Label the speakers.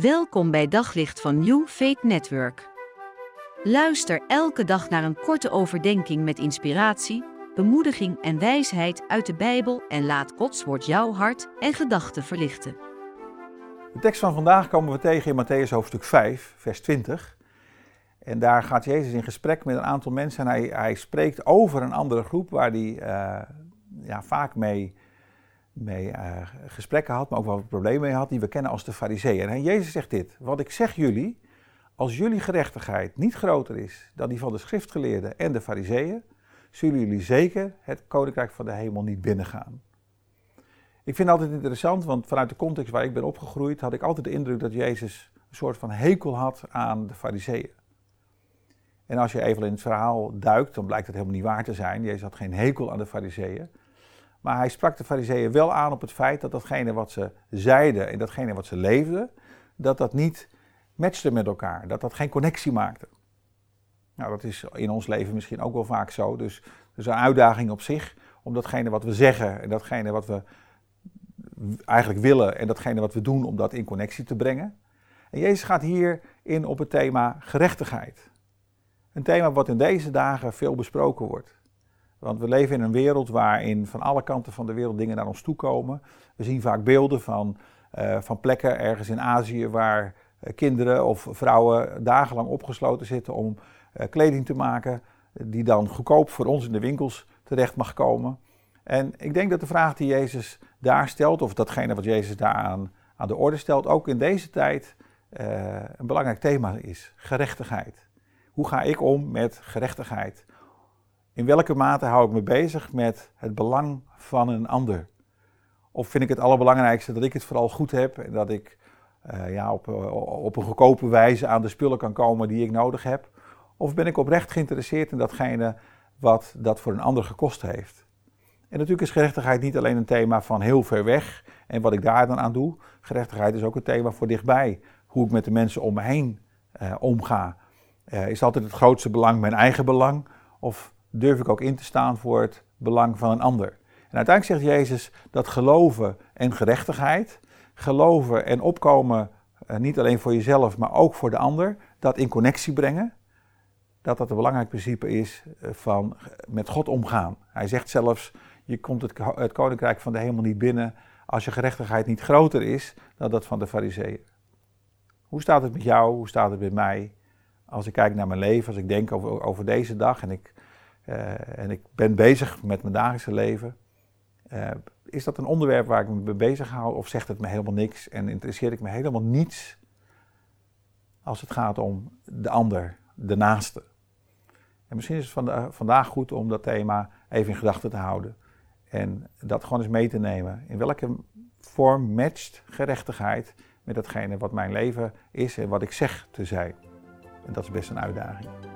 Speaker 1: Welkom bij Daglicht van New Faith Network. Luister elke dag naar een korte overdenking met inspiratie, bemoediging en wijsheid uit de Bijbel en laat Gods woord jouw hart en gedachten verlichten.
Speaker 2: De tekst van vandaag komen we tegen in Matthäus hoofdstuk 5, vers 20. En daar gaat Jezus in gesprek met een aantal mensen en hij, hij spreekt over een andere groep waar hij uh, ja, vaak mee mee uh, gesprekken had, maar ook wel problemen mee had, die we kennen als de fariseeën. En Jezus zegt dit, wat ik zeg jullie, als jullie gerechtigheid niet groter is dan die van de schriftgeleerden en de fariseeën, zullen jullie zeker het koninkrijk van de hemel niet binnengaan. Ik vind het altijd interessant, want vanuit de context waar ik ben opgegroeid, had ik altijd de indruk dat Jezus een soort van hekel had aan de fariseeën. En als je even in het verhaal duikt, dan blijkt het helemaal niet waar te zijn. Jezus had geen hekel aan de fariseeën. Maar hij sprak de fariseeën wel aan op het feit dat datgene wat ze zeiden en datgene wat ze leefden, dat dat niet matchte met elkaar, dat dat geen connectie maakte. Nou, dat is in ons leven misschien ook wel vaak zo. Dus, dus een uitdaging op zich om datgene wat we zeggen en datgene wat we eigenlijk willen en datgene wat we doen, om dat in connectie te brengen. En Jezus gaat hier in op het thema gerechtigheid. Een thema wat in deze dagen veel besproken wordt. Want we leven in een wereld waarin van alle kanten van de wereld dingen naar ons toe komen. We zien vaak beelden van, uh, van plekken ergens in Azië waar uh, kinderen of vrouwen dagenlang opgesloten zitten om uh, kleding te maken, die dan goedkoop voor ons in de winkels terecht mag komen. En ik denk dat de vraag die Jezus daar stelt, of datgene wat Jezus daar aan, aan de orde stelt, ook in deze tijd een belangrijk thema is: gerechtigheid. Hoe ga ik om met gerechtigheid? In welke mate hou ik me bezig met het belang van een ander? Of vind ik het allerbelangrijkste dat ik het vooral goed heb en dat ik uh, ja, op, uh, op een goedkope wijze aan de spullen kan komen die ik nodig heb? Of ben ik oprecht geïnteresseerd in datgene wat dat voor een ander gekost heeft? En natuurlijk is gerechtigheid niet alleen een thema van heel ver weg en wat ik daar dan aan doe. Gerechtigheid is ook een thema voor dichtbij. Hoe ik met de mensen om me heen uh, omga. is altijd het grootste belang mijn eigen belang? Of durf ik ook in te staan voor het belang van een ander. En uiteindelijk zegt Jezus dat geloven en gerechtigheid, geloven en opkomen eh, niet alleen voor jezelf, maar ook voor de ander, dat in connectie brengen, dat dat een belangrijk principe is eh, van met God omgaan. Hij zegt zelfs, je komt het, het koninkrijk van de hemel niet binnen als je gerechtigheid niet groter is dan dat van de fariseeën. Hoe staat het met jou? Hoe staat het met mij? Als ik kijk naar mijn leven, als ik denk over, over deze dag en ik uh, en ik ben bezig met mijn dagelijkse leven. Uh, is dat een onderwerp waar ik me mee bezig hou of zegt het me helemaal niks en interesseer ik me helemaal niets als het gaat om de ander, de naaste? En misschien is het vanda vandaag goed om dat thema even in gedachten te houden en dat gewoon eens mee te nemen. In welke vorm matcht gerechtigheid met datgene wat mijn leven is en wat ik zeg te zijn? En dat is best een uitdaging.